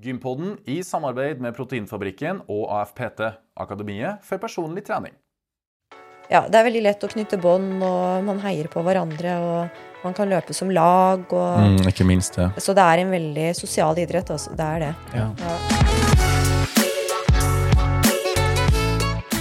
Gympodden i samarbeid med Proteinfabrikken og AFPT, Akademiet for personlig trening. Ja, det er veldig lett å knytte bånd, og man heier på hverandre, og man kan løpe som lag, og Mm, ikke minst det. Så det er en veldig sosial idrett, altså. Det er det. Ja.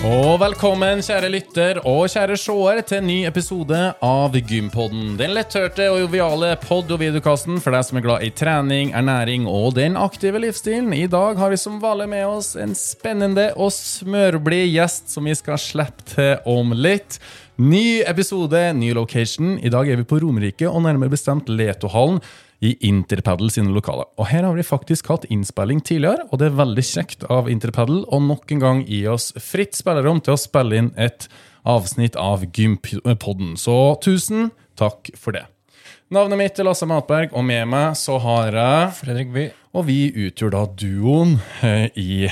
Og velkommen, kjære lytter og kjære seer, til en ny episode av Gympodden. Den letthørte og joviale pod- og videokasten for deg som er glad i trening, ernæring og den aktive livsstilen. I dag har vi som vanlig med oss en spennende og smørblid gjest som vi skal slippe til om litt. Ny episode, ny location. I dag er vi på Romerike, og nærmere bestemt Letohallen i Interpaddle sine lokaler. Og her har vi faktisk hatt innspilling tidligere, og det er veldig kjekt av Interpaddle å nok en gang gi oss fritt spillerom til å spille inn et avsnitt av Gympodden. Så tusen takk for det. Navnet mitt er Lasse Matberg, og med meg så har jeg Fredrik Bye. Og vi utgjør da duoen eh, i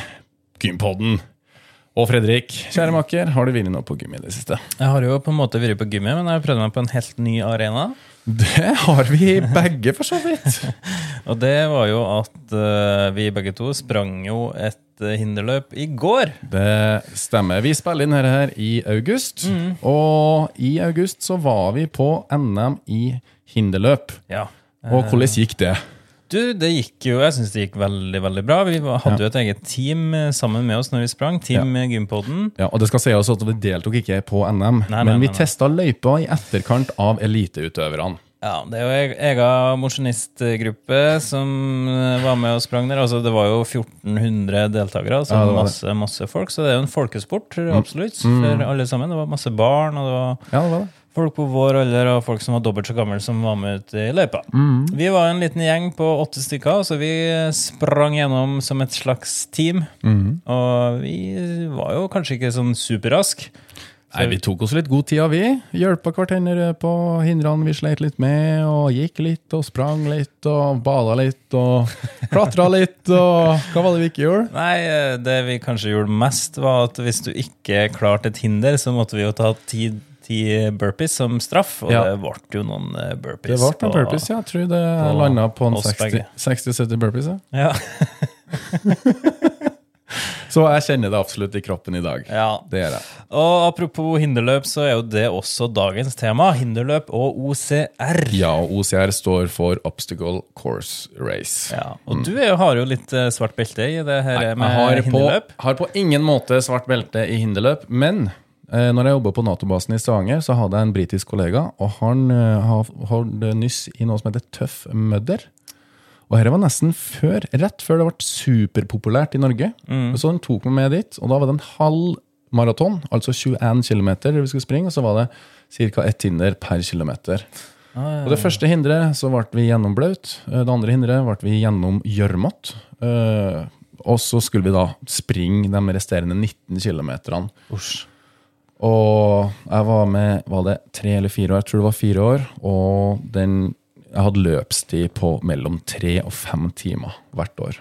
Gympodden. Og Fredrik, kjære makker, har du vært noe på gym i det siste? Jeg har jo på en måte vært på gymmet, men jeg har prøvd meg på en helt ny arena. Det har vi begge, for så vidt. Og det var jo at uh, vi begge to sprang jo et uh, hinderløp i går. Det stemmer. Vi spiller inn dette her i august. Og i august så var vi på NM i hinderløp. Ja. Og hvordan gikk det? Du, det gikk jo, jeg syns det gikk veldig veldig bra. Vi hadde jo et eget team eh, sammen med oss når vi sprang. Team ja. Gympodden. Ja, og det skal sies at Vi deltok ikke på NM, Nei, men vi nei, vi testa løypa i etterkant av eliteutøverne. Ja, Det er jo eg- egen mosjonistgruppe som eh, var med og sprang der. Altså, det var jo 1400 deltakere, altså Ja, masse, masse folk. Så det er jo en folkesport, absolutt, for alle sammen. Det var masse barn, og det var Ja, det var det. Folk på vår alder og folk som var dobbelt så gamle som var med ut i løypa. Vi var en liten gjeng på åtte stykker, så vi sprang gjennom som et slags team. Og vi var jo kanskje ikke sånn superrask. Nei, Vi tok oss litt god tid, av vi. Hjelpa hverandre på hindrene vi sleit litt med, og gikk litt og sprang litt og bada litt og klatra litt og Hva var det vi ikke gjorde? Nei, det vi kanskje gjorde mest, var at hvis du ikke klarte et hinder, så måtte vi jo ta ti, ti burpees som straff, og Ja. det ble jo noen eh, burpees. Det ble noen burpees, ja. Jeg tror det landa på en 60-70 burpees. Ja. Ja. Så jeg kjenner det absolutt i kroppen i dag. ja. Det gjør jeg. Og apropos hinderløp, så er jo det også dagens tema. Hinderløp og OCR. Ja, OCR står for Obstacle Course Race. Ja, og du er, jo- har jo litt eh, svart belte i det her Nei, med jeg har på, har på ingen måte svart belte i hinderløp, men når jeg jobba på Nato-basen i Stavanger, så hadde jeg en britisk kollega, og han holdt har- hadde nyss i noe som heter Tøff Mudder. Og dette var nesten før, rett før det ble superpopulært i Norge. Så han tok meg med dit, og da var det en halv maraton, altså 21 km vi skulle springe, og så var det ca. ett hinder per kilometer. Og det første hindret så ble vi gjennomblaut. Eh, Det andre hindret ble vi gjennom gjørmete. Eh, Og så skulle vi da springe de resterende 19 kilometerne. Og jeg var med var det tre eller fire år, jeg tror det var fire år. Og den, jeg hadde løpstid på mellom tre og fem timer hvert år.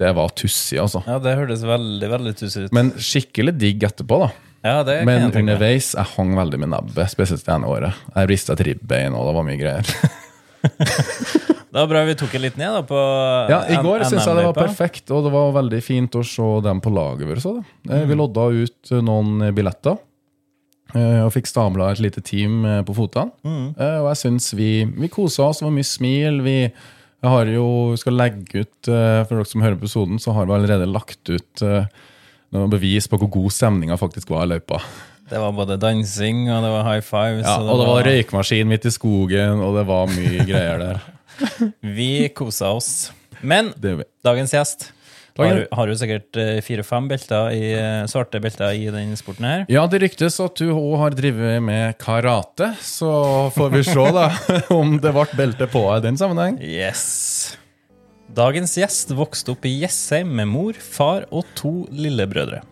Det var tussig, altså. Ja, det hørtes veldig veldig tussig ut. Men skikkelig digg etterpå, da. ja, det kan Men jeg tenke underveis jeg hang veldig med nebbet, spesielt det ene året. Jeg rista et ribbein, og det var mye greier. Det var bra vi tok det litt ned da på Ja, I går syns jeg det var perfekt, og det var veldig fint å se dem på laget vårt. Mm. Eh, Vi lodda ut eh, noen billetter. eh, Og fikk stabla et lite team på fotene. Mm. Og jeg syns vi, vi kosa oss, det var mye smil. Vi har jo, skal legge ut, for dere som hører på episoden, så har vi allerede lagt ut noen bevis på hvor god stemninga faktisk var i løypa. Det var både dansing og det var high fives. Ja, og det var røykmaskin midt i skogen, og det var mye greier der. Vi kosa oss. Men dagens gjest har, har jo sikkert eh, fire-fem eh, svarte belter i den sporten her. Ja, det ryktes at du òg har drevet med karate, så får vi se da om det ble belte på i den sammenheng. Yes. Dagens gjest vokste opp i Jessheim med mor, far og to lillebrødre.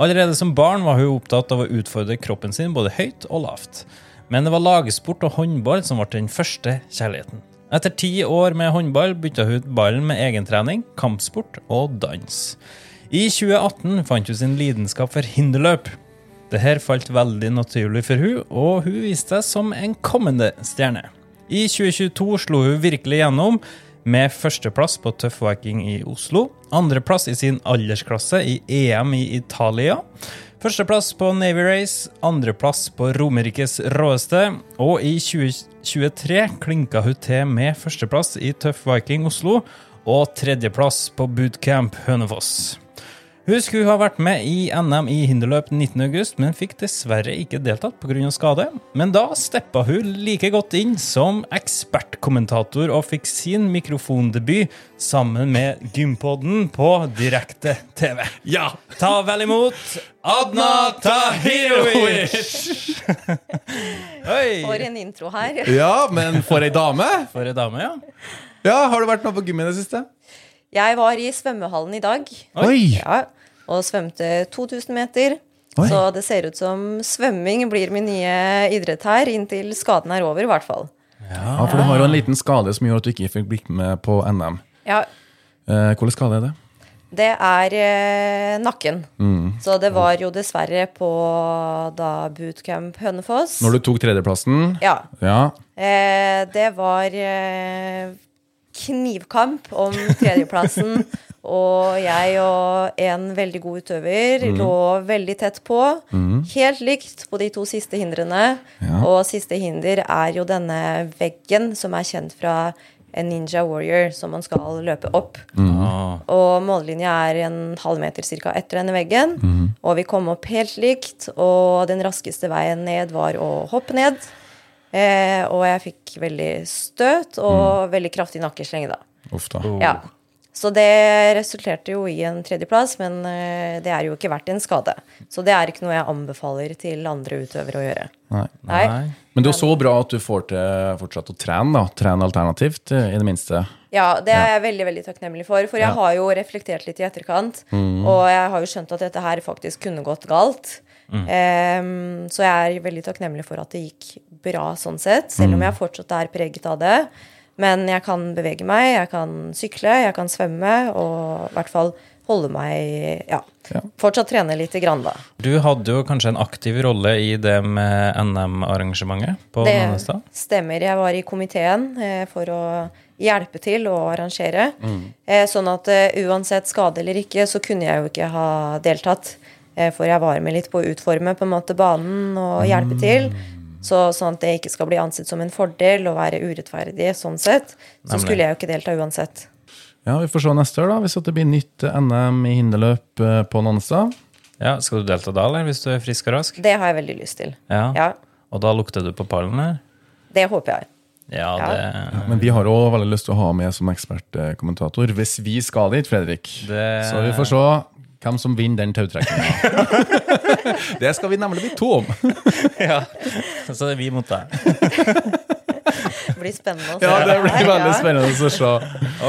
Allerede som barn var hun opptatt av å utfordre kroppen sin både høyt og lavt. Men det var lagsport og håndball som ble den første kjærligheten. Etter ti år med håndball bytta hun ut ballen med egentrening, kampsport og dans. I 2018 fant hun sin lidenskap for hinderløp. Dette falt veldig naturlig for hun, og hun viste seg som en kommende stjerne. I 2022 slo hun virkelig gjennom med førsteplass på Tøff Viking i Oslo. Andreplass i sin aldersklasse i EM i Italia. Førsteplass på Navy Race, andreplass på Romerikes råeste. Og i 2023 klinka hun til med førsteplass i Tøff Viking Oslo og tredjeplass på Bootcamp Hønefoss. Hun skulle ha vært med i NM i hinderløp 19.8, men fikk dessverre ikke deltatt pga. skade. Men da steppa hun like godt inn som ekspertkommentator og fikk sin mikrofondebut sammen med Gympodden på direkte-TV. Ja! Ta vel imot Adna Tahirovic! For en intro her. Ja, men for ei dame! For ei dame, ja. Ja, Har du vært med på gym i det siste? Jeg var i svømmehallen i dag. Oi! Ja, og svømte 2000 meter. Oi. Så det ser ut som svømming blir min nye idrett her, inntil skaden er over, i hvert fall. Ja, For du har jo en liten skade som gjorde at du ikke fikk blitt med på NM. Ja, Eh, Hvilken skade er det? det er eh, nakken. Mm. Så det var jo dessverre på da bootcamp Hønefoss. Når du tok tredjeplassen? Ja. Ja. Eh, det var eh, knivkamp om tredjeplassen. og jeg og en veldig god utøver lå veldig tett på. Helt likt på de to siste hindrene. Ja. Og siste hinder er jo denne veggen som er kjent fra en Ninja Warrior, som man skal løpe opp. Mm. Og mållinja er en halv meter cirka etter denne veggen. Og vi kom opp helt likt, og den raskeste veien ned var å hoppe ned. Eh, og jeg fikk veldig støt og veldig kraftig nakkeslenge, da. Uff da. Oh. Ja. Så det resulterte jo i en tredjeplass, men eh, det er jo ikke verdt en skade. Så det er ikke noe jeg anbefaler til andre utøvere å gjøre. Nei. Nei. Men det er jo så bra at du får til fortsatt å trene, da. Trene alternativt, eh, i det minste. Ja, det er jeg veldig veldig takknemlig for. For jeg Ja. har jo reflektert litt i etterkant. Og jeg har jo skjønt at dette her faktisk kunne gått galt. Em, så jeg er veldig takknemlig for at det gikk bra sånn sett. Selv om jeg fortsatt er preget av det. Men jeg kan bevege meg, jeg kan sykle, jeg kan svømme og i hvert fall holde meg Ja. Ja. Fortsatt trene lite grann, da. Du hadde jo kanskje en aktiv rolle i det med NM-arrangementet på Det Nannestad? stemmer. Jeg var i komiteen eh, for å hjelpe til å arrangere. Eh, sånn at eh, uansett skade eller ikke, så kunne jeg jo ikke ha deltatt. Eh, for jeg var med litt på å utforme på en måte banen og hjelpe til. Så, sånn at det ikke skal bli ansett som en fordel å være urettferdig sånn sett. Så Nemlig. skulle jeg jo ikke delta uansett. Ja, Vi får se neste år, da, hvis det blir nytt NM i hinderløp eh, på Nannestad. Ja, Skal du delta da, eller? Hvis du er frisk og rask? Det har jeg veldig lyst til. Ja. Ja, Og da lukter du på pallen her? Det håper jeg. Ja, Ja. det, Men vi har òg veldig lyst til å ha med som ekspertkommentator hvis vi skal dit, Fredrik. det Så vi får se hvem som vinner den tautrekninga. det skal vi nemlig bli to om. ja. Så det er vi mot deg. Det blir spennende å se. Ja, det blir veldig spennende å se.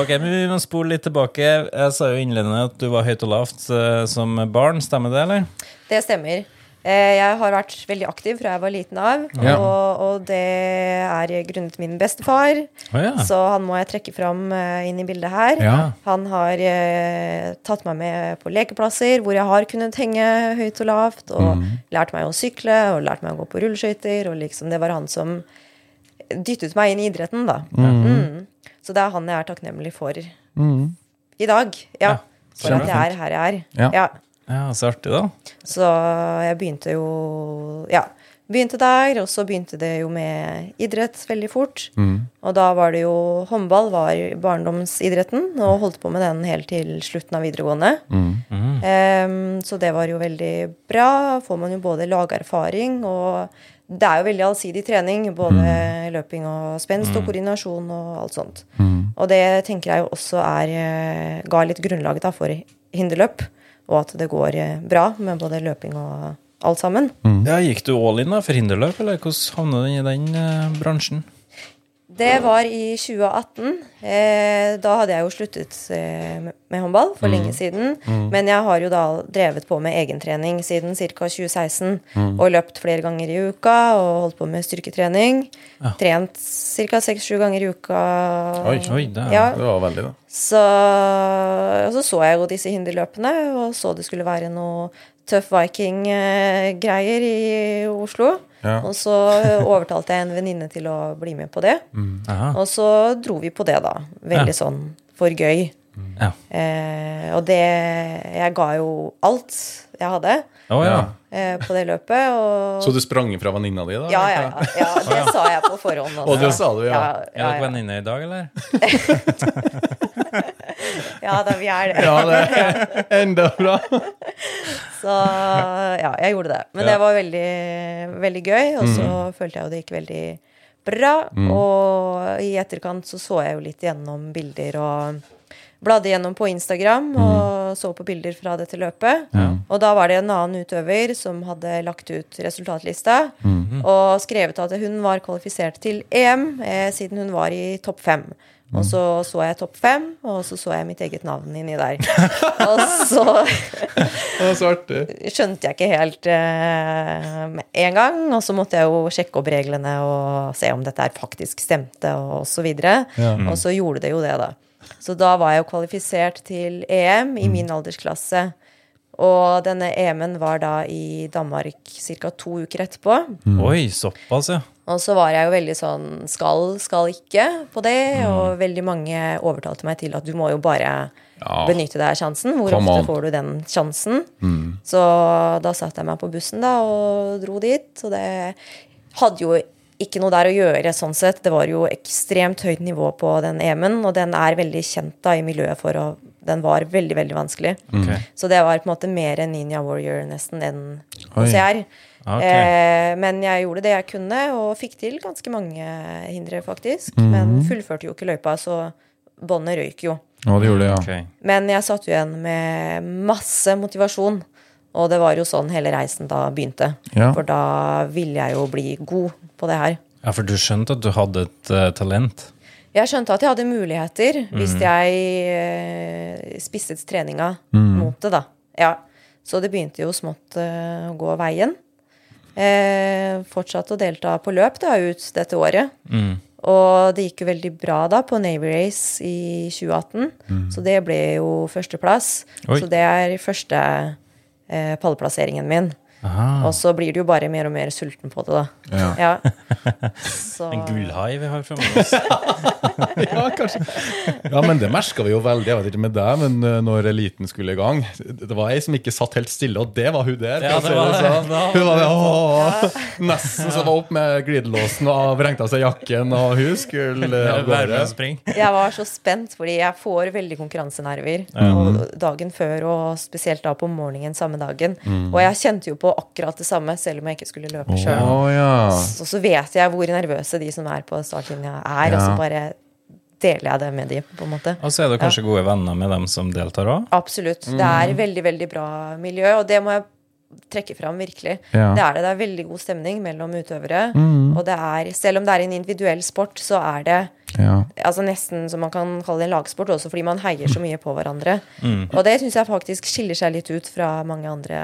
Ok, men Vi må spole litt tilbake. Jeg sa jo innledende at du var høyt og lavt eh, som barn. Stemmer det, eller? Det stemmer. Eh, Jeg har vært veldig aktiv fra jeg var liten av. Ja. Og, og det er grunnet min bestefar. Oh, ja. Så han må jeg trekke fram eh, inn i bildet her. Ja. Han har eh, tatt meg med på lekeplasser hvor jeg har kunnet henge høyt og lavt. Og lært meg å sykle og lært meg å gå på rulleskøyter. Og liksom, det var han som dyttet meg inn i idretten, da. Mm. Så det er han jeg er takknemlig for Mm. i dag. Ja. Ja, For at jeg er her jeg er. Ja. Ja. ja, Så artig, da. Så jeg begynte jo Ja. Begynte der, og så begynte det jo med idrett veldig fort. Mm. Og da var det jo Håndball var barndomsidretten, og holdt på med den helt til slutten av videregående. Mm. Mm. Um, så det var jo veldig bra. Får man jo både lagerfaring og det er jo veldig allsidig trening. Både løping og spenst og koordinasjon og alt sånt. Mm. Og det tenker jeg jo også er eh, ga litt grunnlag da for hinderløp. Og at det går eh, bra med både løping og alt sammen. Ja, Gikk du all in da for hinderløp, eller hvordan havna du i den eh, bransjen? Det var i 2018. Eh, da hadde jeg jo sluttet eh, med- håndball for lenge siden. Men jeg har jo da drevet på med egentrening siden ca. 2016. Og løpt flere ganger i uka og holdt på med styrketrening. Trent ca. seks-sju ganger i uka. Oi, oi, det ja. Det var veldig, da. Så, og så så så jeg jo disse hinderløpene, og så det skulle være noe Tøff Viking-greier i Oslo. Ja. Og så overtalte jeg en venninne til å bli med på det. Mm. Og så dro vi på det, da. Veldig Ja. sånn for gøy. Ja. Eh, og det Jeg ga jo alt jeg hadde oh, ja. eh, på det løpet. Og Så du sprang fra venninna di, da? ja, ja, ja, ja. Det sa jeg på forhånd. Og det sa du, ja. ja, Er ja, dere venninner i dag, eller? ja da, vi er det. Ja, det er enda bra. Så ja, jeg gjorde det. Men Ja. det var veldig, veldig gøy, og så følte jeg jo det gikk veldig bra. Og i etterkant så så jeg jo litt gjennom bilder og bladde gjennom på Instagram og så på bilder fra dette løpet. Og da var det en annen utøver som hadde lagt ut resultatlista og skrevet at hun var kvalifisert til EM eh, siden hun var i topp fem. Og så så jeg topp fem, og så så jeg mitt eget navn inni der. og så Det var så artig. skjønte jeg ikke helt eh, en gang. Og så måtte jeg jo sjekke opp reglene og se om dette her faktisk stemte, og så videre. Ja. Og så gjorde det jo det, da. Så da var jeg jo kvalifisert til EM i min aldersklasse. Og denne EM-en var da i Danmark ca. to uker etterpå. Oi, såpass, ja. Og så var jeg jo veldig sånn skal, skal ikke på det. Og veldig mange overtalte meg til at du må jo bare Ja. benytte deg av sjansen. Hvor Come ofte on. får du den sjansen? Så da satte jeg meg på bussen da og dro dit. Og det hadde jo ikke noe der å gjøre sånn sett. Det var jo ekstremt høyt nivå på den EM-en, og den er veldig kjent da i miljøet for å Den var veldig, veldig vanskelig. Okay. Så det var på en måte mer en Ninja Warrior nesten enn. OCR. Okay. Eh, men jeg gjorde det jeg kunne, og fikk til ganske mange hindre, faktisk. Mhm. Men fullførte jo ikke løypa, så båndet røyk jo. Oh, det gjorde det, ja. Okay. Men jeg satt jo igjen med masse motivasjon. Og det var jo sånn hele reisen da begynte. Ja. For da ville jeg jo bli god på det her. Ja, for du skjønte at du hadde et uh, talent? Jeg skjønte at jeg hadde muligheter hvis jeg eh, spisset treninga mot det, da. Ja. Så det begynte jo smått eh, å gå veien. Eh, fortsatte å delta på løp da ut dette året. Mm. Og det gikk jo veldig bra da på Navy Race i 2018. Så det ble jo førsteplass. Oi. Så det er første eh, pallplasseringen min. Aha. Og så blir du jo bare mer og mer sulten på det, da. Ja. Ja. Så En gullhai vi har framme oss. ja, kanskje. Ja, men det merka vi jo veldig. Jeg vet ikke med deg, men uh, når eliten skulle i gang Det var ei som ikke satt helt stille, og det var hun der. Ja, det var det. sånn. Hun var det, åh, Nesten så var opp med glidelåsen og vrengte av seg jakken, og hun skulle uh, av gårde. Jeg var så spent, fordi jeg får veldig konkurransenerver mm. dagen før, og spesielt da på morgenen samme dagen. Og jeg kjente jo på akkurat det samme, selv om jeg ikke skulle løpe Å Oh, ja. Så, så vet jeg hvor nervøse de som er på startlinja, er, og så bare deler jeg det med de, på en måte. Og så er du kanskje gode venner med dem som deltar òg? Absolutt. Det er veldig, veldig bra miljø, og det må jeg trekke fram virkelig. Ja. Det er det. Det er veldig god stemning mellom utøvere. Og det er, selv om det er en individuell sport, så er det ja. altså nesten som man kan kalle det en lagsport også, fordi man heier så mye på hverandre. Mm. Og det syns jeg faktisk skiller seg litt ut fra mange andre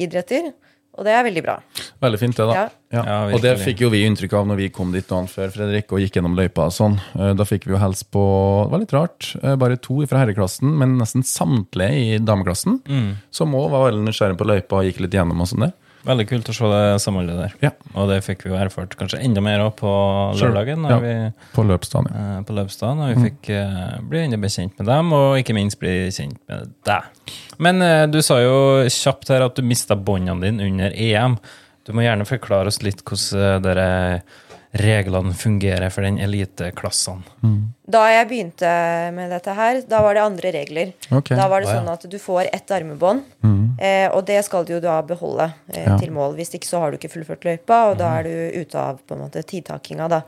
idretter. Og det er veldig bra. Veldig fint, det, da. Ja. Ja. Ja, og det fikk jo vi inntrykk av når vi kom dit dagen før Fredrik og gikk gjennom løypa. og sånn. Eh, Da fikk vi jo helst på Det var litt rart. eh, Bare to fra herreklassen, men nesten samtlige i dameklassen. Mm. Som òg var veldig nysgjerrig på løypa og gikk litt gjennom og sånn der. Veldig kult å se det samholdet der. Ja. Og det fikk vi jo erfart kanskje enda mer av på lørdagen, Ja. vi, På løpsdagen, ja. eh, på løpsdagen. Og vi fikk uh, bli enda bedre kjent med dem, og ikke minst bli kjent med deg. Men uh, du sa jo kjapt her at du mista båndene dine under EM. Du må gjerne forklare oss litt hvordan dere dere reglene fungerer for den eliteklassen. Da jeg begynte med dette her, da var det andre regler. Okay. Da var det sånn at du får ett armebånd, eh, og det skal du jo da beholde eh, Ja. til mål. Hvis ikke så har du ikke fullført løypa, og da er du ute av på en måte tidtakinga, da.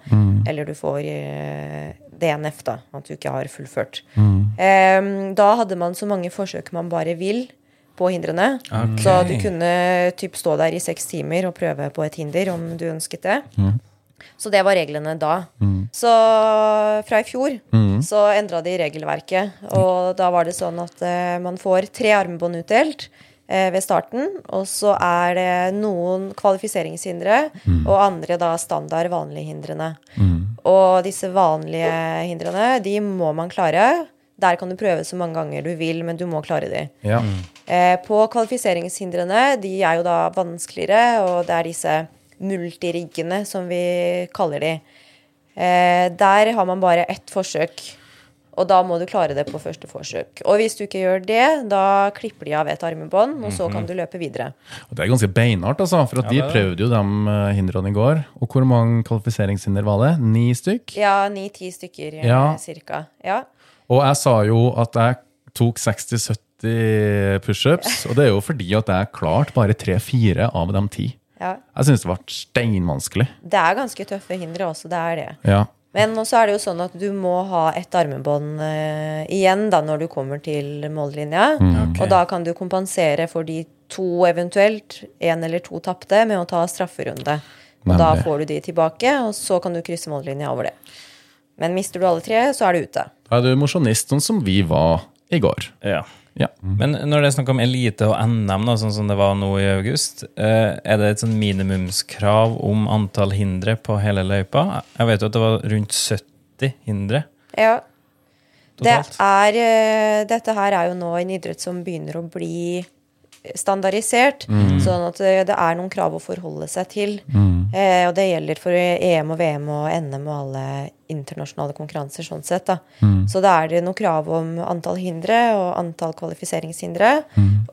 Eller du får eh, DNF, da. At du ikke har fullført. Eh, da hadde man så mange forsøk man bare vil på hindrene. Okay. Så du kunne typ stå der i seks timer og prøve på et hinder om du ønsket det. Så det var reglene da. Så fra i fjor så endra de regelverket. Og da var det sånn at eh, man får tre armbånd utdelt eh, ved starten. Og så er det noen kvalifiseringshindre, og andre da standard vanlige hindrene. Og disse vanlige hindrene, de må man klare Der kan du prøve så mange ganger du vil, men du må klare de. Ja. Eh, på kvalifiseringshindrene, de er jo da vanskeligere, og det er disse multiriggene, som vi kaller de. Eh, der har man bare ett forsøk, og da må du klare det på første forsøk. Og hvis du ikke gjør det, da klipper de av et armebånd, og så kan du løpe videre. Og det er ganske beinhardt, altså. For at Ja, det. prøvde jo de eh, hindrene i går. Og hvor mange kvalifiseringshinder var det? Ni stykk? Ja, ni-ti stykker eh, Ja. cirka. Ja. Og jeg sa jo at jeg tok 60-70 pushups, og det er jo fordi at jeg klarte bare tre-fire av de ti. Ja. Jeg syns det ble steinvanskelig. Det er ganske tøffe hindre også, det er det. Ja. Men også er det jo sånn at du må ha ett armebånd uh, igjen da når du kommer til mållinja. Ok. Og da kan du kompensere for de to eventuelt, én eller to tapte, med å ta strafferunde. Og da får du de tilbake, og så kan du krysse mållinja over det. Men mister du alle tre, så er du ute. Da er du mosjonist, sånn som vi var i går. Ja. Ja. Men når det er snakk om elite og NM, da, sånn som det var nå i august, eh, er det et sånn minimumskrav om antall hindre på hele løypa? Jeg vet jo at det var rundt 70 hindre Ja. Det er, eh, dette her er jo nå en idrett som begynner å bli standardisert. Sånn at det er noen krav å forholde seg til. Eh, og det gjelder for EM og VM og NM og alle internasjonale konkurranser. sånn sett da. Så da er det noen krav om antall hindre og antall kvalifiseringshindre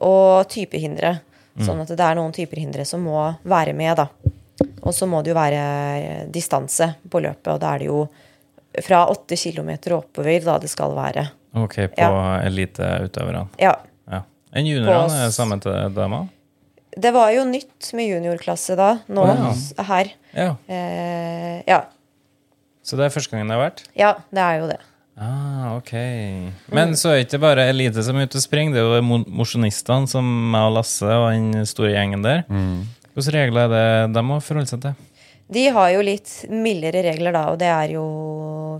og type hindre. Sånn at det er noen typer hindre som må være med, da. Og så må det jo være eh, distanse på løpet, og da er det jo fra åtte kilometer oppover da det skal være. Ok, på Ja. eliteutøverne. Ja. Enn juniorene er sammen samme til dama? Det var jo nytt med juniorklasse da, nå oh, ja. her. Ja. Eh, ja. Så det er første gangen det har vært? ja, det er jo det. Ah, ok. Men så er det ikke bare elite som er ute og springer, det er jo mo- mosjonistene som meg og Lasse og den store gjengen der. Hvilke regler er det de må forholde seg til? De har jo litt mildere regler da, og det er jo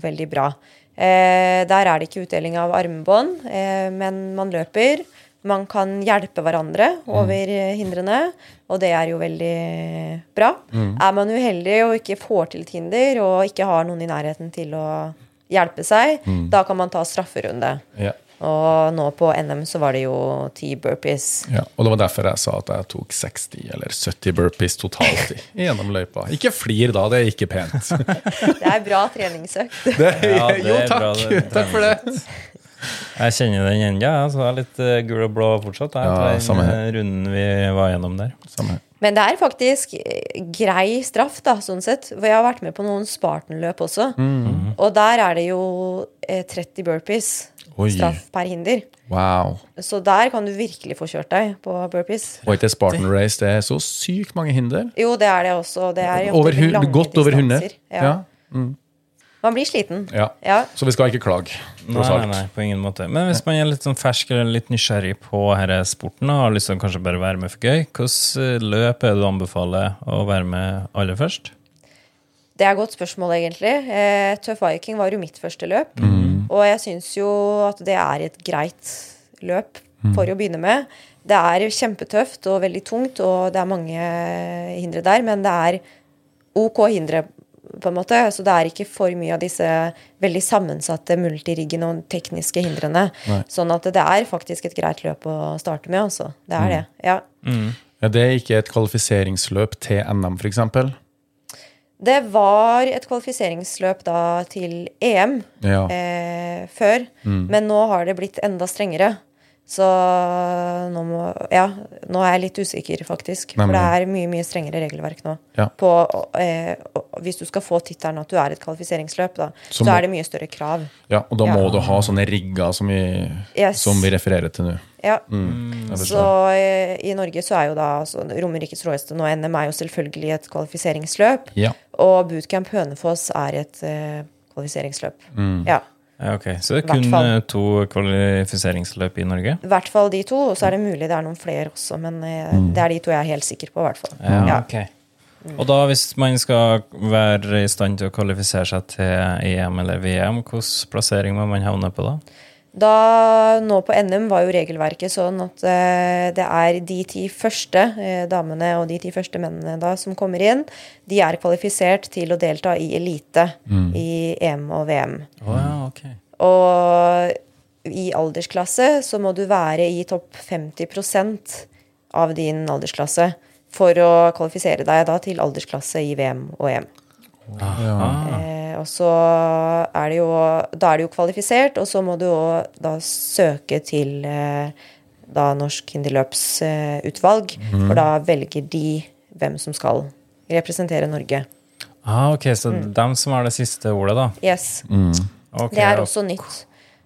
veldig bra. Eh, der er det ikke utdeling av armbånd, eh, men man løper. Man kan hjelpe hverandre over mm. hindrene, og det er jo veldig bra. Er man uheldig og ikke får til et hinder, og ikke har noen i nærheten til å hjelpe seg, da kan man ta strafferunde. Ja. Og nå på NM så var det jo ti burpees. Ja, og det var derfor jeg sa at jeg tok 60 eller 70 burpees totalt i- gjennom løypa. Ikke flir da, det er ikke pent. Det er bra treningsøkt. Det, Ja, det jo, er takk. bra, det- takk for det. Jeg kjenner den ennå, ja, så jeg er litt eh, gul og blå fortsatt. Jeg, Ja, den eh, runden vi var gjennom der. Samme. Men det er faktisk eh, grei straff, da, sånn sett. For jeg har vært med på noen Spartan-løp også. Og der er det jo eh, 30 burpees Oi. straff per hinder. Wow. Så der kan du virkelig få kjørt deg på burpees. Og ikke Spartan Race, det er så sykt mange hinder. Jo, det er det også. Det er jo Over, lange godt over 100. Ja. Ja. Ja. Man blir sliten. Ja. Ja. Så vi skal ikke klage, Nei, nei, nei, på ingen måte. Men hvis man er litt sånn fersk eller litt nysgjerrig på denne sporten og har lyst til å kanskje bare være med for gøy, hvilket løp er det du anbefaler å være med aller først? Det er et godt spørsmål, egentlig. Eh, Tøff Viking var jo mitt første løp. Og jeg syns jo at det er et greit løp for å begynne med. Det er kjempetøft og veldig tungt, og det er mange hindre der, men det er OK hindre, på en måte. Så det er ikke for mye av disse veldig sammensatte multiriggene og tekniske hindrene. Sånn at det er faktisk et greit løp å starte med, altså. Det er det. Ja. Ja, det er ikke et kvalifiseringsløp til NM, f.eks. Det var et kvalifiseringsløp da til EM Ja. eh, før, men nå har det blitt enda strengere. Så nå må Ja, nå er jeg litt usikker, faktisk. For det er mye, mye strengere regelverk nå. Ja. På, eh, hvis du skal få tittelen at du er et kvalifiseringsløp, da, Så så, må- er det mye større krav. ja, og da må du ha sånne rigger som vi, Yes. som vi refererer til nå. Ja. Mm, Så eh, i Norge så er jo da altså, Romerikes råeste nå NM er jo selvfølgelig et kvalifiseringsløp. Ja. Og Bootcamp Hønefoss er et eh, kvalifiseringsløp. Ja. Ja, ok. Så det er kun fall. eh, to kvalifiseringsløp i Norge? I hvert fall de to, og så er det mulig det er noen flere også, men mm. det er de to jeg er helt sikker på, i hvert fall. Ja, Ja. ok. Og da hvis man skal være i stand til å kvalifisere seg til EM eller VM, hvilken plassering må man havne på da? Da, nå på NM var jo regelverket sånn at eh, det er de ti første eh, damene og de ti første mennene da som kommer inn, de er kvalifisert til å delta i elite i EM og VM. Oh, ja, okay. Og i aldersklasse så må du være i topp 50% av din aldersklasse for å kvalifisere deg da til aldersklasse i VM og EM. Eh, og så er det jo Da er det jo kvalifisert, og så må du òg da søke til eh, da Norsk hinderløpsutvalg, Mm. for da velger de hvem som skal representere Norge. Ah, ok, så Mm. dem som har det siste ordet, da. Yes. Ok, Det er ja. også nytt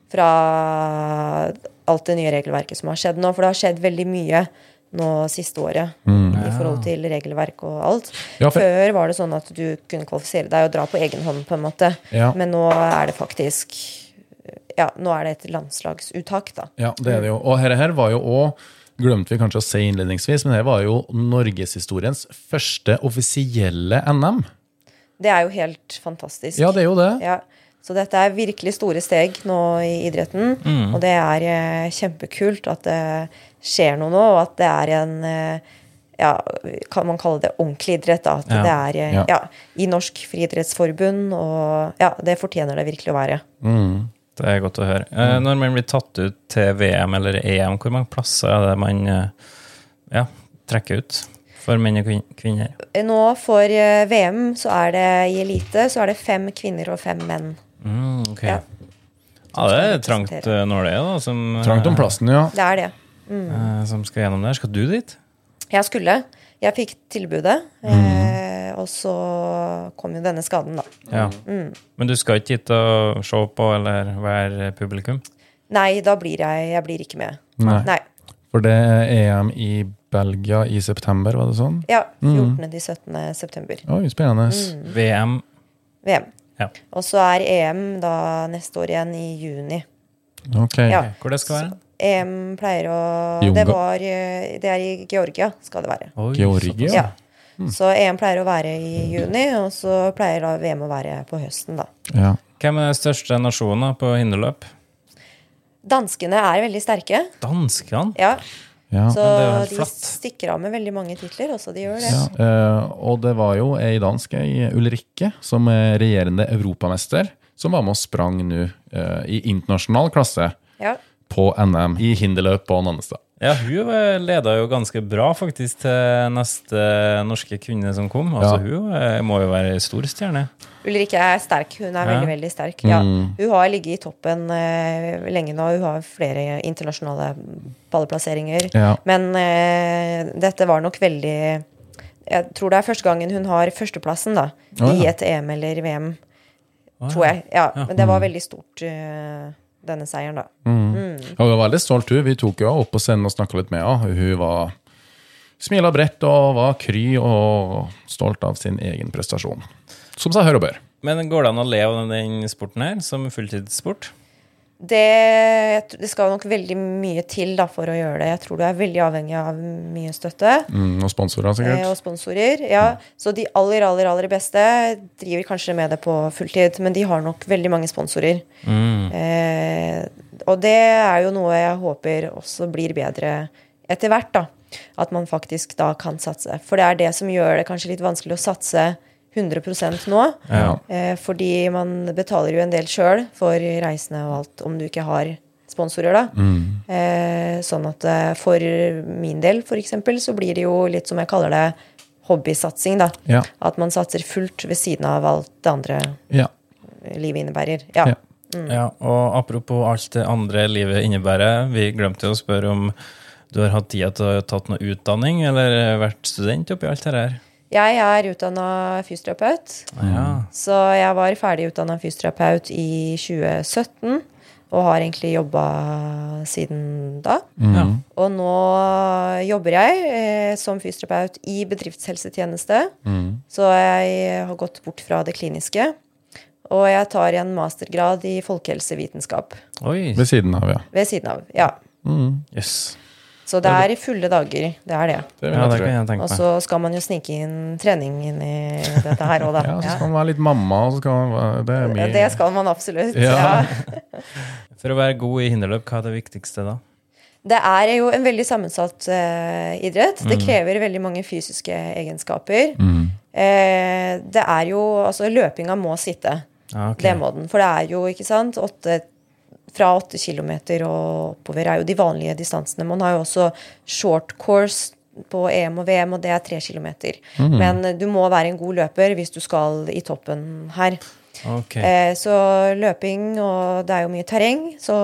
fra alt det nye regelverket som har skjedd nå. For det har skjedd veldig mye nå siste året i forhold til regelverk og alt. Ja, for- Før var det sånn at du kunne kvalifisere deg og dra på egen hånd, på en måte. Ja. Men nå er det faktisk Ja, nå er det et landslagsuttak, da. Ja, det er det jo. Og her, her var jo òg Glemte vi kanskje å si innledningsvis, men det var jo norgeshistoriens første offisielle NM. Det er jo helt fantastisk. Ja, det er jo det. Ja, så dette er virkelig store steg nå i idretten. Og det er eh, kjempekult at det skjer noe nå, og at det er en eh, ja, Kan man kalle det ordentlig idrett? da, At Ja. det er eh, Ja. ja. i Norsk Friidrettsforbund, og ja, det fortjener det virkelig å være. Det er godt å høre. Mm. når man blir tatt ut til VM eller EM, hvor mange plasser er det man ja, trekker ut for menn og kvinner? Nå for VM så er det i elite så er det fem kvinner og fem menn. Mm, okay. Ja. Ja, det er trangt eh, nåløye, da, som, Trangt om plassen, ja. Det er det. Mm. som skal gjennom der. Skal du dit? Jeg skulle. Jeg fikk tilbudet, Mm. og så kom jo denne skaden, da. Ja. Men du skal ikke hit og se på eller være publikum? Nei, da blir jeg Jeg blir ikke med. Nei. Nei. For det er EM i Belgia i september, var det sånn? Ja, 14. til 17. september. Oi, spennende. VM VM. Ja. Og så er EM da neste år igjen i juni. Ok. Ja. Hvor det skal være? EM pleier å Det var eh, Det er i Georgia, skal det være. Oi, Georgia? Ja. Så EM pleier å være i juni, og så pleier da VM å være på høsten, da. Ja. Hvem er den største nasjonen på hinderløp? Danskene er veldig sterke. Danskene? Ja, ja. så de stikker av med veldig mange titler. Også de gjør det. Ja, eh, og det var jo ei dansk, ei Ulrikke, som er regjerende europamester, som var med og sprang nå eh, i internasjonal klasse Ja. på NM i hinderløp på Nannestad. Ja, hun leda jo ganske bra faktisk til neste norske kvinne som kom. Altså, Ja. Hun eh, må jo være stor stjerne. Ulrikke er sterk. Hun er Ja. veldig veldig sterk. Ja. Mm. Hun har ligget i toppen uh, lenge nå. Hun har flere internasjonale balleplasseringer. Ja. Men uh, dette var nok veldig Jeg tror det er første gangen hun har førsteplassen da, Å, i et EM eller VM. Å, Tror jeg. Ja, Ja. Men det var veldig stort, eh, denne seieren, da. Og hun var veldig stolt, hun. Vi tok henne opp på scenen og snakka litt med henne. Hun var smila bredt og var kry og stolt av sin egen prestasjon. Som seg hør og bør. Men går det an å leve av den sporten her som fulltidssport? Det, det skal nok veldig mye til da, for å gjøre det. Jeg tror du er veldig avhengig av mye støtte. Mm, og sponsorer, eh, sikkert. Og sponsorer. Ja. Så de aller, aller, aller beste driver kanskje med det på fulltid, men de har nok veldig mange sponsorer. Mm. Eh, og det er jo noe jeg håper også blir bedre etter hvert, da. At man faktisk da kan satse. For det er det som gjør det kanskje litt vanskelig å satse 100 nå. Ja. Eh, fordi man betaler jo en del sjøl for reisene og alt, om du ikke har sponsorer, da. Eh, sånn at eh, for min del, for eksempel, så blir det jo litt som jeg kaller det hobbysatsing, da. Ja. At man satser fullt ved siden av alt det andre Ja. livet innebærer. Ja. Ja. Ja, og apropos alt det andre livet innebærer, vi glemte å spørre om du har hatt tid til å ha tatt noe utdanning, eller vært student oppi alt det her? Jeg er utdanna fysioterapeut. Ja. Så jeg var ferdig utdanna fysioterapeut i 2017. Og har egentlig jobba siden da. ja. Og nå jobber jeg eh, som fysioterapeut i bedriftshelsetjeneste. Så jeg har gått bort fra det kliniske. Og jeg tar en mastergrad i folkehelsevitenskap Oi, Ved siden av, ja. ved siden av. Ja. jøss. Så det er i fulle dager. Det er det. Det Ja, det kan jeg tenke Og så skal man jo snike inn trening inn i dette her òg, da. Ja, så skal man være litt mamma, og så skal man være Det er mye det skal man absolutt. Ja. For å være god i hinderløp, hva er det viktigste da? Det er jo en veldig sammensatt uh, idrett. Mm. Det krever veldig mange fysiske egenskaper. Eh, det er jo Altså, løpinga må sitte. Ja, ok. Det må den. For det er jo, ikke sant, åtte fra 8 km og oppover er jo de vanlige distansene. Man har jo også short course på EM og VM, og det er 3 km. Men eh, du må være en god løper hvis du skal i toppen her. Okay. Eh, så løping, og det er jo mye terreng, så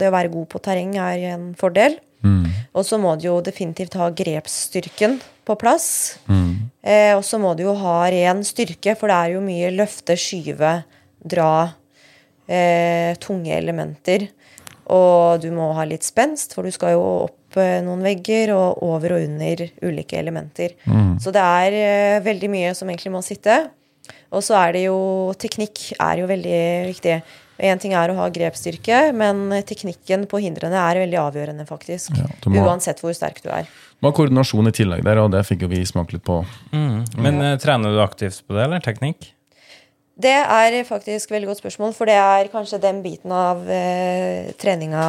det å være god på terreng er en fordel. Og så må du jo definitivt ha grepsstyrken på plass. Eh, og så må du jo ha ren styrke, for det er jo mye løfte, skyve, dra, eh, tunge elementer. Og du må ha litt spenst, for du skal jo opp eh, noen vegger og over og under ulike elementer. Så det er eh, veldig mye som egentlig må sitte. Og så er det jo Teknikk er jo veldig viktig. Én ting er å ha grepsstyrke, men teknikken på hindrene er veldig avgjørende, faktisk. Ja, må- Uansett hvor sterk du er. Du må ha koordinasjon i tillegg der, og det fikk jo vi smake litt på. Mm. Men mm. trener du aktivt på det, eller teknikk? Det er faktisk veldig godt spørsmål, for det er kanskje den biten av eh, treninga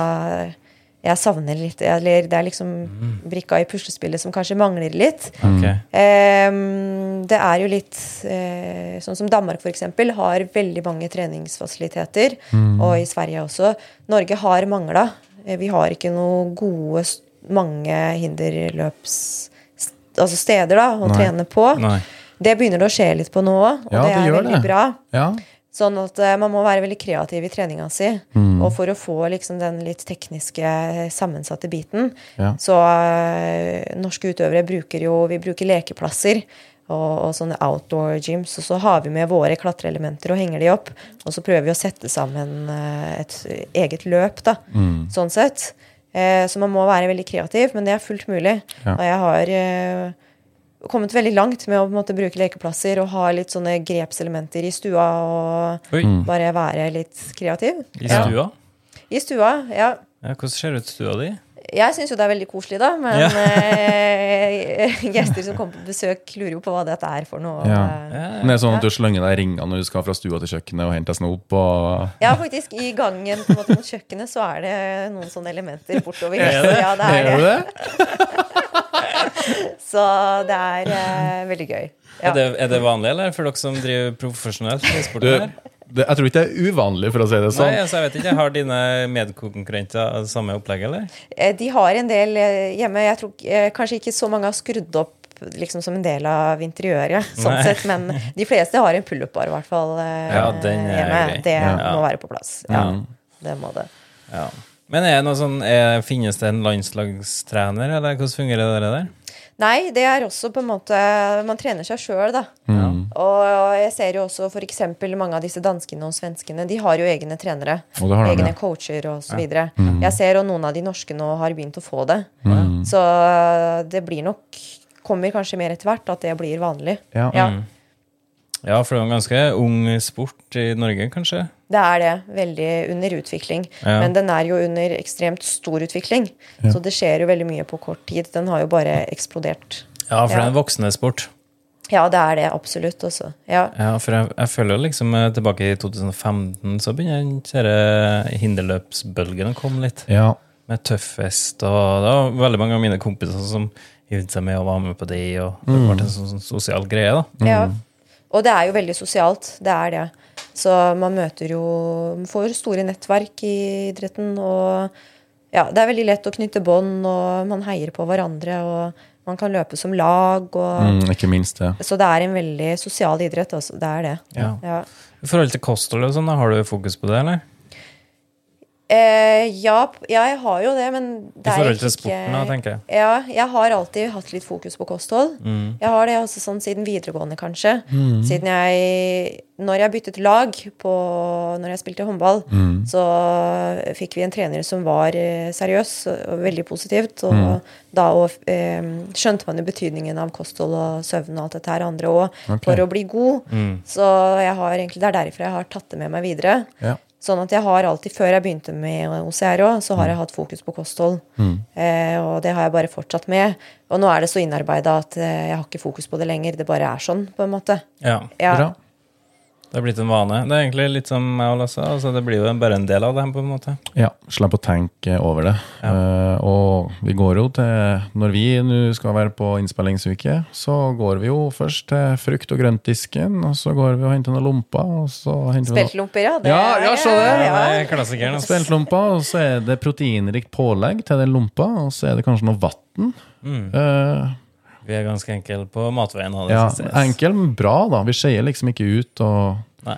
jeg savner litt. Eller det er liksom brikka i puslespillet som kanskje mangler litt. Okay. Eh, det er jo litt eh, Sånn som Danmark f.eks. har veldig mange treningsfasiliteter. Og i Sverige også. Norge har mangla. Eh, Vi har ikke noe gode, mange hinderløps... Altså steder da, å Nei. trene på. Nei. Det begynner det å skje litt på nå òg, og Ja, det det er gjør veldig det. bra. Ja. Sånn at eh, man må være veldig kreativ i treninga si. Mm. Og for å få liksom den litt tekniske, sammensatte biten, Ja. så eh, norske utøvere bruker jo Vi bruker lekeplasser og, og sånne outdoor gyms, og så har vi med våre klatreelementer og henger de opp. Og så prøver vi å sette sammen eh, et eget løp, da. Mm. Sånn sett. Så man må være veldig kreativ, men det er fullt mulig. Ja. Og jeg har kommet veldig langt med å på en måte, bruke lekeplasser og ha litt sånne grepselementer i stua og Oi, Mm. bare være litt kreativ. i Ja. stua? I stua, ja. Ja, hvordan ser ut stua di? Jeg syns jo det er veldig koselig, da, men Ja. eh, gjester som kommer på besøk, lurer jo på hva dette er for noe. Ja. Ja, Men det er sånn at du slenger deg i ringene når du skal fra stua til kjøkkenet og hente deg snop. Og... Ja, faktisk. I gangen på en måte mot kjøkkenet så er det noen sånne elementer bortover. Ja, det? Ja, det er Er det. Så det er eh, veldig gøy. Ja. Er, det, er det vanlig, eller for dere som driver profesjonelt i sporten her? det, jeg tror ikke det er uvanlig, for å si det sånn. Nei, altså, jeg vet ikke. Har dine medkonkurrenter samme opplegg, eller? Eh, De har en del eh, hjemme. Jeg tror eh, kanskje ikke så mange har skrudd opp liksom som en del av interiøret, sånn Nei. sett, men de fleste har en pullup-bar, i hvert fall. Ja, den er hjemme. grei. Det Ja. må være på plass. Ja, Mm. det må det. Ja. Men er det noe sånn, er, finnes det en landslagstrener, eller hvordan fungerer det der? Nei, det er også på en måte Man trener seg sjøl, da. Mm. Og jeg ser jo også f.eks. mange av disse danskene og svenskene. De har jo egne trenere. Og det har de, egne ja. coacher og så videre. Jeg ser jo noen av de norske nå har begynt å få det. Mm. Så det blir nok Kommer kanskje mer etter hvert at det blir vanlig. Ja. Ja, Ja, for det er en ganske ung sport i Norge, kanskje? Det er det. Veldig under utvikling. Ja. Men den er jo under ekstremt stor utvikling. Så det skjer jo veldig mye på kort tid. Den har jo bare eksplodert. Ja, for det er en voksende sport. Ja, det er det absolutt også. Ja. Ja, for jeg, jeg føler liksom eh, tilbake i 2015 så begynner den kjære hinderløpsbølgen å komme litt. Ja. Med tøffest og det var veldig mange av mine kompiser som hivde seg med og var med på det, og det ble en sånn, sånn sosial greie, da. Ja. Og det er jo veldig sosialt. Det er det. Så man møter jo Man får store nettverk i idretten, og ja, det er veldig lett å knytte bånd, og man heier på hverandre, og man kan løpe som lag, og Mm, ikke minst det. Så det er en veldig sosial idrett, Også. Det er det. Ja. Ja. I forhold til kosthold sånn, har du fokus på det, eller? Eh, ja, ja, jeg har jo det, men det I forhold til ikke- sporten, da, tenker jeg. Ja, jeg har alltid hatt litt fokus på kosthold. Mm. Jeg har det også sånn siden videregående, kanskje. Siden jeg Når jeg byttet lag på Når jeg spilte håndball, så fikk vi en trener som var eh, seriøs og veldig positivt. Og da og, eh, skjønte man jo betydningen av kosthold og søvn og alt dette her andre òg, okay. for å bli god. Mm. Så jeg har egentlig, det er derfor jeg har tatt det med meg videre. Ja. Sånn at jeg har alltid, før jeg begynte med OCR òg, så har jeg hatt fokus på kosthold. Eh, og det har jeg bare fortsatt med. Og nå er det så innarbeida at eh, jeg har ikke fokus på det lenger. Det bare er sånn, på en måte. Ja. Ja, Bra. Det har blitt en vane. Det er egentlig litt som meg og Lasse. Altså, det blir jo bare en del av det, på en måte. Ja, Slipp å tenke over det. Ja. Uh, og vi går jo til Når vi nå skal være på innspillingsuke, så går vi jo først til frukt- og grøntdisken, og så går vi og henter noen lomper, og så henter vi Speltlomper, ja. Det Ja, er- ja, så det. Det er klassikeren. altså. speltlomper, og så er det proteinrikt pålegg til den lompa, og så er det kanskje noe vann. Mm. Eh, Vi er ganske enkle på matveien. det ja, enkel, men bra, da. Vi skeier liksom ikke ut, og Nei.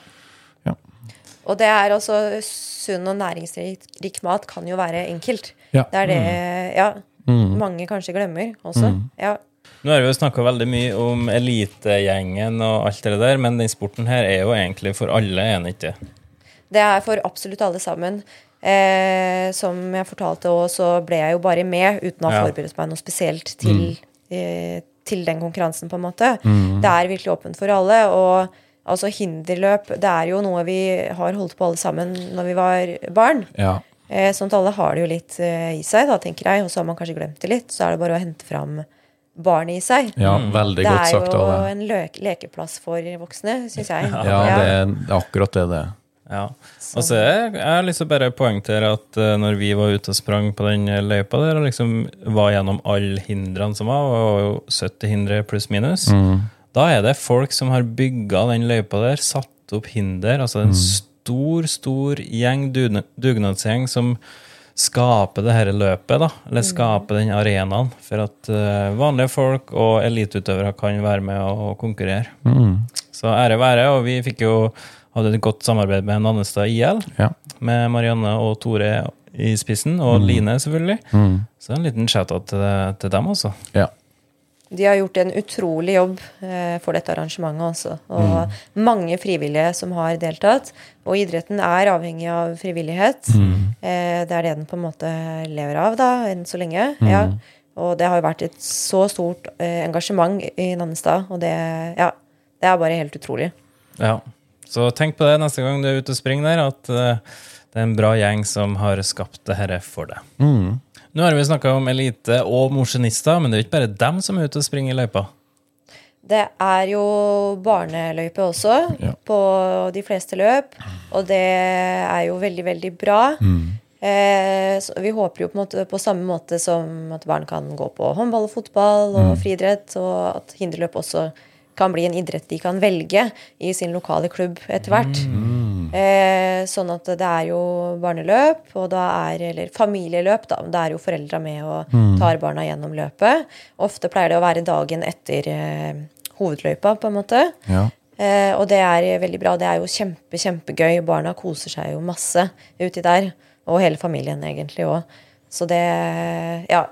Og det er altså sunn og næringsrik mat kan jo være enkelt. Ja. Det er det ja, mange kanskje glemmer også. Ja. Nå har vi jo snakka veldig mye om elitegjengen og alt det der, men den sporten her er jo egentlig for alle, er den ikke? Det er for absolutt alle sammen. Eh, som jeg fortalte òg, så ble jeg jo bare med uten å ha Ja. forberedt meg noe spesielt til, eh, til den konkurransen, på en måte. Mm. Det er virkelig åpent for alle. Og altså hinderløp, det er jo noe vi har holdt på alle sammen når vi var barn. ja. Eh, sånn at alle har det jo litt eh, i seg, da, tenker jeg. Og så har man kanskje glemt det litt. Så er det bare å hente fram barnet i seg. ja veldig det godt sagt. jo er jo en løk lekeplass for voksne, syns jeg. Ja, det er, det er akkurat det det er. Ja. Og så er jeg har lyst til å bare poengtere at uh, når vi var ute og sprang på den løypa der, og liksom var gjennom alle hindrene som var, var jo 70 hindre pluss minus, da er det folk som har bygga den løypa der, satt opp hinder, altså en stor, stor gjeng, dugnadsgjeng, som skaper det her løpet, da, eller skaper den arenaen for at uh, vanlige folk og eliteutøvere kan være med og konkurrere. Så ære være, og vi fikk jo hadde et godt samarbeid med Nannestad IL, Ja. med Marianne og Tore i spissen, og Line selvfølgelig. Så en liten shout-out til, til dem, altså. ja. De har gjort en utrolig jobb eh, for dette arrangementet også. Og mange frivillige som har deltatt. Og idretten er avhengig av frivillighet. Eh, det er det den på en måte lever av, da, enn så lenge. Ja. Og det har jo vært et så stort eh, engasjement i Nannestad, og det, ja, det er bare helt utrolig. Ja. Så tenk på det neste gang du er ute og springer der, at eh, det er en bra gjeng som har skapt det dette for deg. Nå har vi snakka om elite og mosjonister, men det er jo ikke bare dem som er ute og springer i løypa. Det er jo barneløype også Ja. på de fleste løp, og det er jo veldig, veldig bra. Eh, så vi håper jo på, måte, på samme måte som at barn kan gå på håndball og fotball og friidrett, og at hinderløp også kan bli en idrett de kan velge i sin lokale klubb etter hvert. Eh, sånn at det er jo barneløp, og da er, eller familieløp, da. Da er jo foreldra med og tar barna gjennom løpet. Ofte pleier det å være dagen etter eh, hovedløypa, på en måte. Ja. Eh, og det er veldig bra. Det er jo kjempe, kjempegøy. Barna koser seg jo masse uti der. Og hele familien egentlig òg. Så det Ja.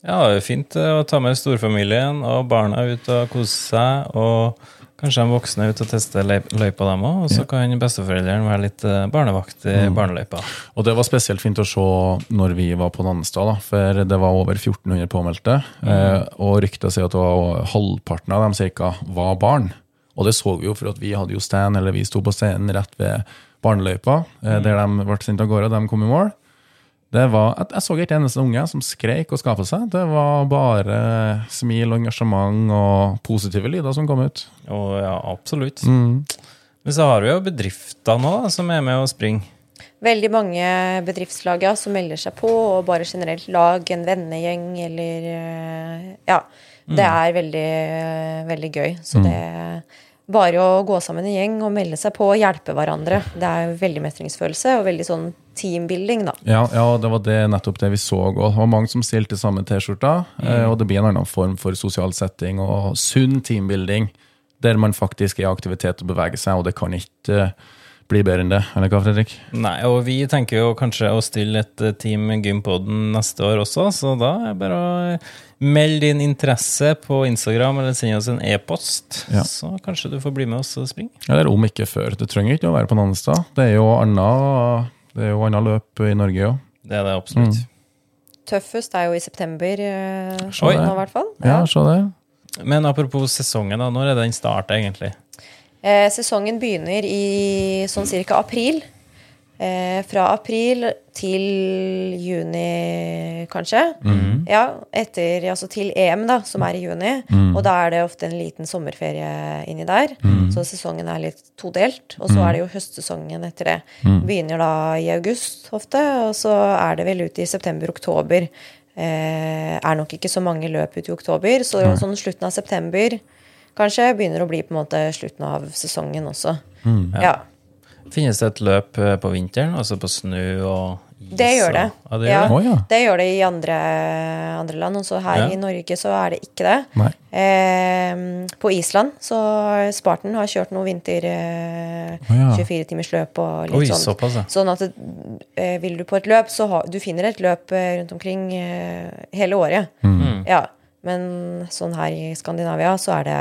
Ja, det er fint eh, å ta med storfamilien og barna ut og kose seg, og kanskje de voksne ut og teste løy- løypa dem òg, og så kan besteforeldrene være litt eh, barnevakt i barneløypa. Og det var spesielt fint å se når vi var på Nannestad, da, for det var over 1400 påmeldte. Eh, og ryktet sier at halvparten av dem cirka var barn. Og det så vi jo, for at vi hadde jo stand, eller vi sto på scenen rett ved barneløypa, eh, der de ble sendt av gårde, og de kom i mål. Det var, jeg, så ikke en eneste unge som skreik og skaffa seg. Det var bare smil og engasjement og positive lyder som kom ut. Oh, ja, absolutt. Men så har vi jo bedrifter nå som er med og springer. Veldig mange bedriftslag ja, som melder seg på, og bare generelt lag, en vennegjeng eller eh, Ja. Det er veldig, eh, veldig gøy. Så det bare å gå sammen i gjeng og melde seg på og hjelpe hverandre. Det er veldig mestringsfølelse og veldig sånn teambuilding, da. Ja, ja, det var det, nettopp det vi så. òg. det var mange som stilte samme T-skjorta. Mm. Og det blir en annen form for sosial setting og sunn teambuilding, der man faktisk er i aktivitet og beveger seg, og det kan ikke eh, bli bedre enn det. Eller hva, Fredrik? Nei, og vi tenker jo kanskje å stille et eh, team Gympoden neste år også, så da er det bare å melde din interesse på Instagram eller send oss en e-post, Ja. så kanskje du får bli med oss og springe. Eller om ikke før. Det trenger ikke å være på Nannestad. Det er jo annet, det jo annet løp i Norge òg. Det er det absolutt. Tøffest er jo i september eh, nå, i hvert fall. Ja, se det. Men apropos sesongen, da, når er den starta egentlig? Eh, sesongen begynner i sånn cirka april. Eh, fra april til juni, kanskje. Ja, etter, altså til EM, da, som er i juni. Og da er det ofte en liten sommerferie inni der. Så sesongen er litt todelt. Og så er det jo høstsesongen etter det. Begynner da i august ofte, og så er det vel ut i september-oktober eh, er nok ikke så mange løp ut i oktober. Så sånn slutten av september kanskje begynner å bli på en måte slutten av sesongen også. Ja. Finnes det et løp eh, på vinteren, altså på snø og is? Det gjør det. og- Ja, det gjør Ja. det. Det gjør det i andre, andre land, og så her Ja. i Norge så er det ikke det. Nei. Eh, på Island så Spartan har kjørt noe vinter eh, Å, ja. 24-timersløp og litt Oi, sånn. såpass, ja. Sånn at eh, vil du på et løp, så ha, du finner et løp eh, rundt omkring eh, hele året. Mm. Ja, men sånn her i Skandinavia så er det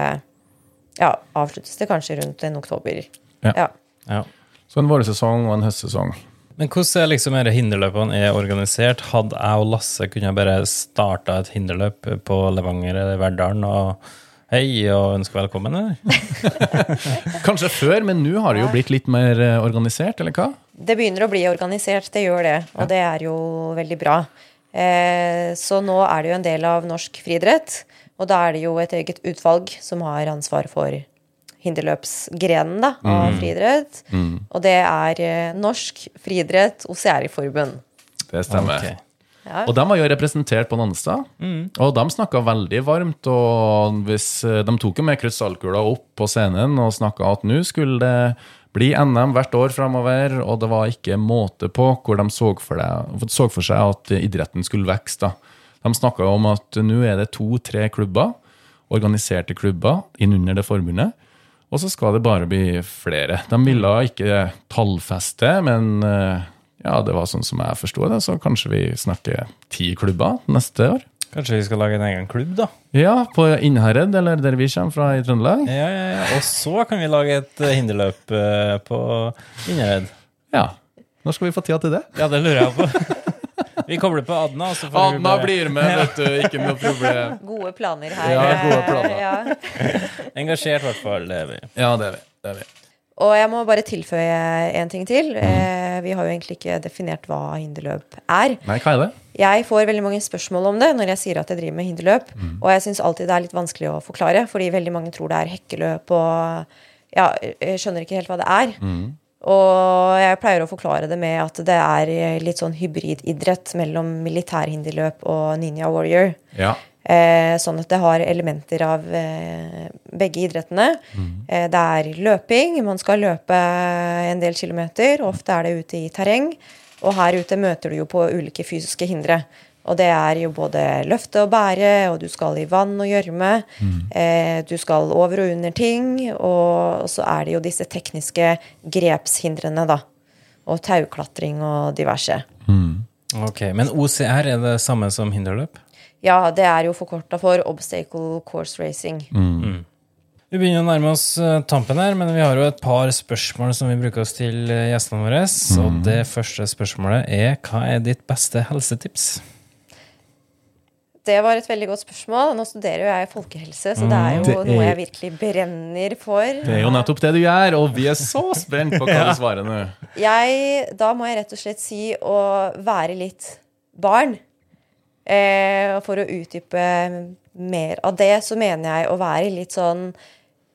Ja, avsluttes det kanskje rundt en oktober. Ja. Ja. ja. Så en vårsesong og en høstsesong. Men hvordan er liksom disse hinderløpene er organisert? Hadde jeg og Lasse kunne bare starta et hinderløp på Levanger eller Verdalen og hei og ønske velkommen, eller? Kanskje før, men nå har det jo blitt litt mer eh, organisert, eller hva? Det begynner å bli organisert, det gjør det. Og det er jo veldig bra. Eh, så nå er det jo en del av norsk friidrett. Og da er det jo et eget utvalg som har ansvar for hinderløpsgrenen da, av friidrett. Og det er eh, Norsk friidrett Oseariforbund. Det stemmer. Okay. Ja. Og de var jo representert på Nannestad, og de snakka veldig varmt. Og hvis, eh, de tok jo med krystallkula opp på scenen og snakka at nå skulle det bli NM hvert år framover, og det var ikke måte på hvor de så for, det, så for seg at idretten skulle vokse. De snakka om at nå er det to-tre klubber, organiserte klubber, innunder det forbundet. Og så skal det bare bli flere. De ville ikke tallfeste, men eh, ja, det var sånn som jeg forsto det, så kanskje vi snakker ti klubber neste år. Kanskje vi skal lage en egen klubb, da? Ja, på Innherred, eller der vi kommer fra i Trøndelag. Ja, ja, ja. Og så kan vi lage et eh, hinderløp eh, på Innherred. Ja. Når skal vi få tida til det? Ja, det lurer jeg på. Vi kobler på Adna, Adna så får vi bare blir med, vet du. Ikke noe problem. Gode planer her. Ja, gode planer. Ja. Engasjert, i hvert fall. Det er vi. Ja, det er vi. Det er vi. Og jeg må bare tilføye en ting til. Mm. Vi har jo egentlig ikke definert hva hinderløp er. Nei, hva er det? Jeg får veldig mange spørsmål om det når jeg sier at jeg driver med hinderløp. Mm. Og jeg syns alltid det er litt vanskelig å forklare, fordi veldig mange tror det er hekkeløp og Ja, jeg skjønner ikke helt hva det er. Mm. Og jeg pleier å forklare det med at det er litt sånn hybrididrett mellom militærhinderløp og ninja warrior. Ja. Eh, sånn at det har elementer av eh, begge idrettene. Eh, det er løping. Man skal løpe en del kilometer. og Ofte er det ute i terreng. Og her ute møter du jo på ulike fysiske hindre. Og det er jo både løfte og bære, og du skal i vann og gjørme. Eh, du skal over og under ting. Og så er det jo disse tekniske grepshindrene, da. Og tauklatring og diverse. Ok, Men OCR er det samme som hinderløp? Ja, det er jo forkorta for Obstacle Course Racing. Vi begynner å nærme oss eh, tampen her, men vi har jo et par spørsmål som vi bruker oss til eh, gjestene våre. Og det første spørsmålet er hva er ditt beste helsetips? Det var et veldig godt spørsmål. Nå studerer jo jeg folkehelse, så det er jo Det er- noe jeg virkelig brenner for. Det er jo nettopp det du gjør, og vi er så spent på hva du svarer nå. Jeg, da må jeg rett og slett si å være litt barn. Eh, for å utdype mer av det, så mener jeg å være litt sånn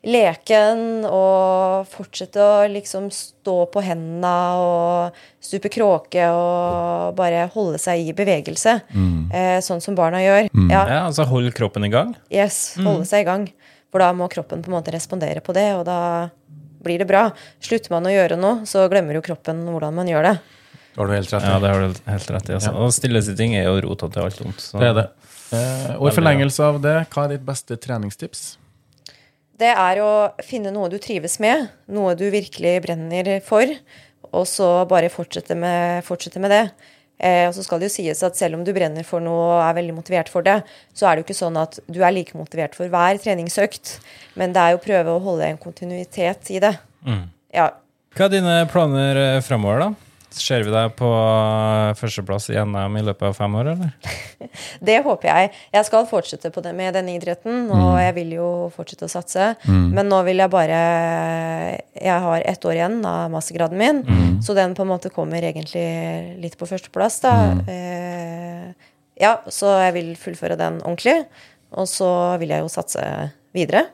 leken og fortsette å liksom stå på hendene og stupe kråke og bare holde seg i bevegelse. Eh, sånn som barna gjør. Ja, Ja, altså Hold kroppen i gang. Yes, holde seg i gang. For da må kroppen på en måte respondere på det, og da blir det bra. Slutter man å gjøre noe, så glemmer jo kroppen hvordan man gjør det. Det har du helt rett i. Ja, det har du helt rett i. Altså. Og stillesitting er jo rota til alt vondt. Det er det. Eh, og i forlengelse av det, hva er ditt beste treningstips? Det er å finne noe du trives med, noe du virkelig brenner for, og så bare fortsette med, fortsette med det. Eh, og så skal det jo sies at selv om du brenner for noe og er veldig motivert for det, så er det jo ikke sånn at du er like motivert for hver treningsøkt, men det er jo å prøve å holde en kontinuitet i det. Ja. Hva er dine planer eh, framover, da? Ser vi deg på eh, førsteplass i NM i løpet av fem år, eller? Det håper jeg. Jeg skal fortsette på det med denne idretten, og jeg vil jo fortsette å satse. Men nå vil jeg bare Jeg har ett år igjen av mastergraden min, så den på en måte kommer egentlig litt på førsteplass, da. Eh, ja, så jeg vil fullføre den ordentlig. Og så vil jeg jo satse videre.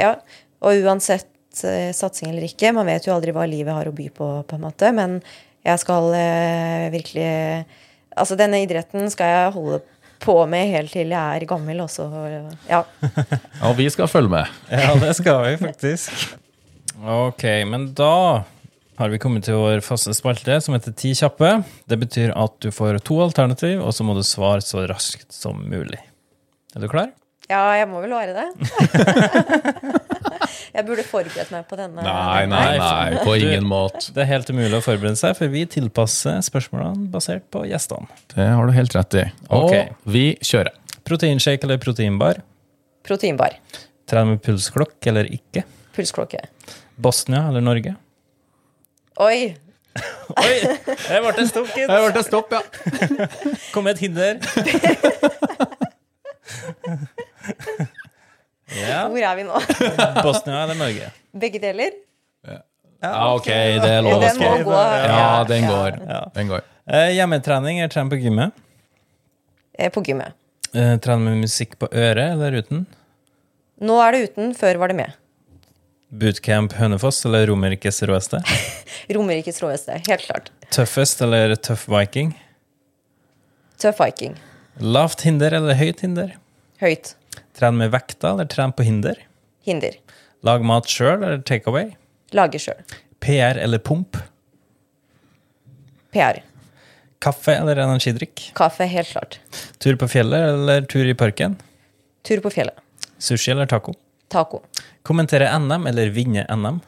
Ja. Og uansett eh, satsing eller ikke, man vet jo aldri hva livet har å by på, på en måte, men jeg skal eh, virkelig Altså, denne idretten skal jeg holde på med helt til jeg er gammel. også. ja. Og vi skal følge med. Ja, det skal vi faktisk. Ok, men da har vi kommet til vår faste spalte som heter Ti kjappe. Det betyr at du får to alternativ, og så må du svare så raskt som mulig. Er du klar? ja, jeg må vel være det. jeg burde forberedt meg på denne. Nei, nei, nei, på ingen måte. Det er helt umulig å forberede seg, for vi tilpasser spørsmålene basert på gjestene. Det har du helt rett i. Og Ok. vi kjører. Proteinshake eller proteinbar? Proteinbar. Trene med pulsklokk eller ikke? Pulsklokke. Bosnia eller Norge? Oi! Oi, det ble det stopp, gitt. ble det stopp, ja. Kom med et hinder. ja. Hvor er vi nå? Bosnia eller Norge? Begge deler? Ja, ok, det er lov å Den må skrive. gå. Ja, den går. Ja. Den går. Eh, hjemmetrening eller trening på gymmet? Eh, På gymmet. Eh, trener med musikk på øret eller uten? Nå er det uten, før var det med. Bootcamp Hønefoss eller Romerikes råeste? Romerikes råeste. Helt klart. Tøffest eller tøff viking? Tøff viking. Lavt hinder eller høyt hinder? Høyt. Trene med vekta eller trene på hinder? Hinder. Lag mat sjøl eller takeaway? Lage sjøl. PR eller pump? PR. Kaffe eller energidrikk? Kaffe. Helt klart. Tur på fjellet eller tur i parken? Tur på fjellet. Sushi eller taco? Taco. Kommentere NM eller vinne NM?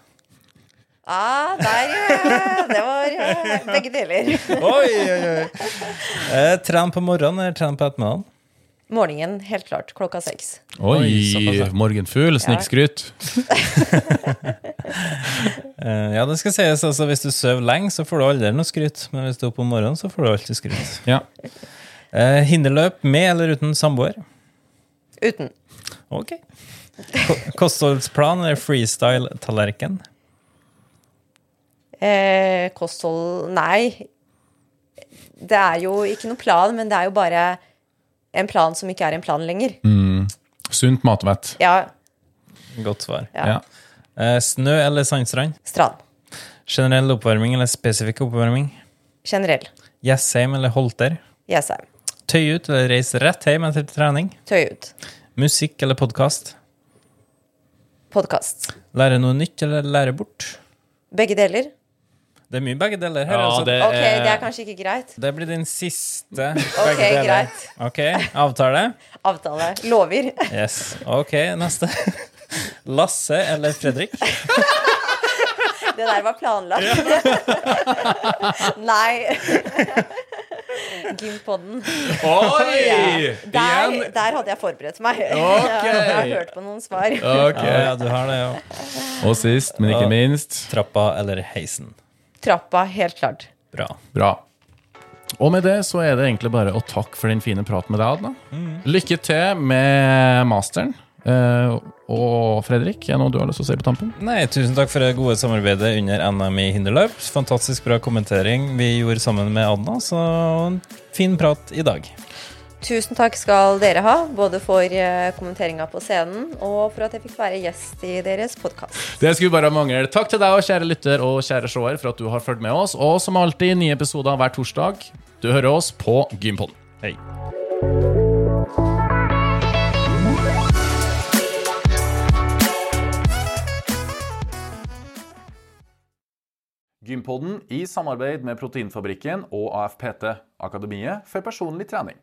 Ah, der, ja. Det var ja. begge deler. Oi, oi, oi. Eh, tren på morgenen eller tren på ettermiddagen? Morgenen, helt klart. Klokka seks. Oi, Oi, morgenfugl, snikskryt. Eh, ja, det skal sies, altså hvis du sover lenge, så får du aldri noe skryt. Men hvis du er oppe om morgenen, så får du alltid skryt. Ja. Eh, hinderløp med eller uten samboer? Uten. Ok. Kostholdsplan eller freestyle-tallerken? Eh, kosthold Nei. Det er jo ikke noe plan, men det er jo bare en plan som ikke er en plan lenger. Mm. Sunt matvett. Ja. Godt svar. ja. Ja. Eh, snø eller sandstrand? Strand. Generell oppvarming eller spesifikk oppvarming? Generell. Jessheim eller Holter? Jessheim. Tøy ut eller reise rett hjem etter trening? Tøy ut. Musikk eller podkast? Podkast. Lære noe nytt eller lære bort? Begge deler. Det er mye begge deler her. Ja, altså. det- Ok, Eh. det er kanskje ikke greit. Det blir din siste Ok, begge deler. greit. Ok, avtale? Avtale. Lover. Yes. Ok, neste. Lasse eller Fredrik? Det der var planlagt. Nei. Gympodden. Oi! Der, der hadde jeg forberedt meg. Ok. Jeg har hørt på noen svar. Ok. Ja, ja, du har det, ja. Og sist, men ikke minst Trappa eller heisen? Trappa, helt klart. Bra. Bra. Og med det så er det egentlig bare å takke for den fine praten med deg, Adna. Mm. Lykke til med masteren. Uh, og Fredrik, er det noe du har lyst til å si på tampen? Nei, Tusen takk for det gode samarbeidet under NM i hinderløp. Fantastisk bra kommentering vi gjorde sammen med Adna, så fin prat i dag. Tusen takk skal dere ha, både for eh, kommenteringa på scenen og for at jeg fikk være gjest i deres podkast. Det skulle bare mangle. Takk til deg, kjære lytter og kjære seer, for at du har fulgt med oss. Og som alltid, nye episoder hver torsdag. Du hører oss på Gympodden. Hei. Gympodden i samarbeid med Proteinfabrikken og AFPT, Akademiet for personlig trening.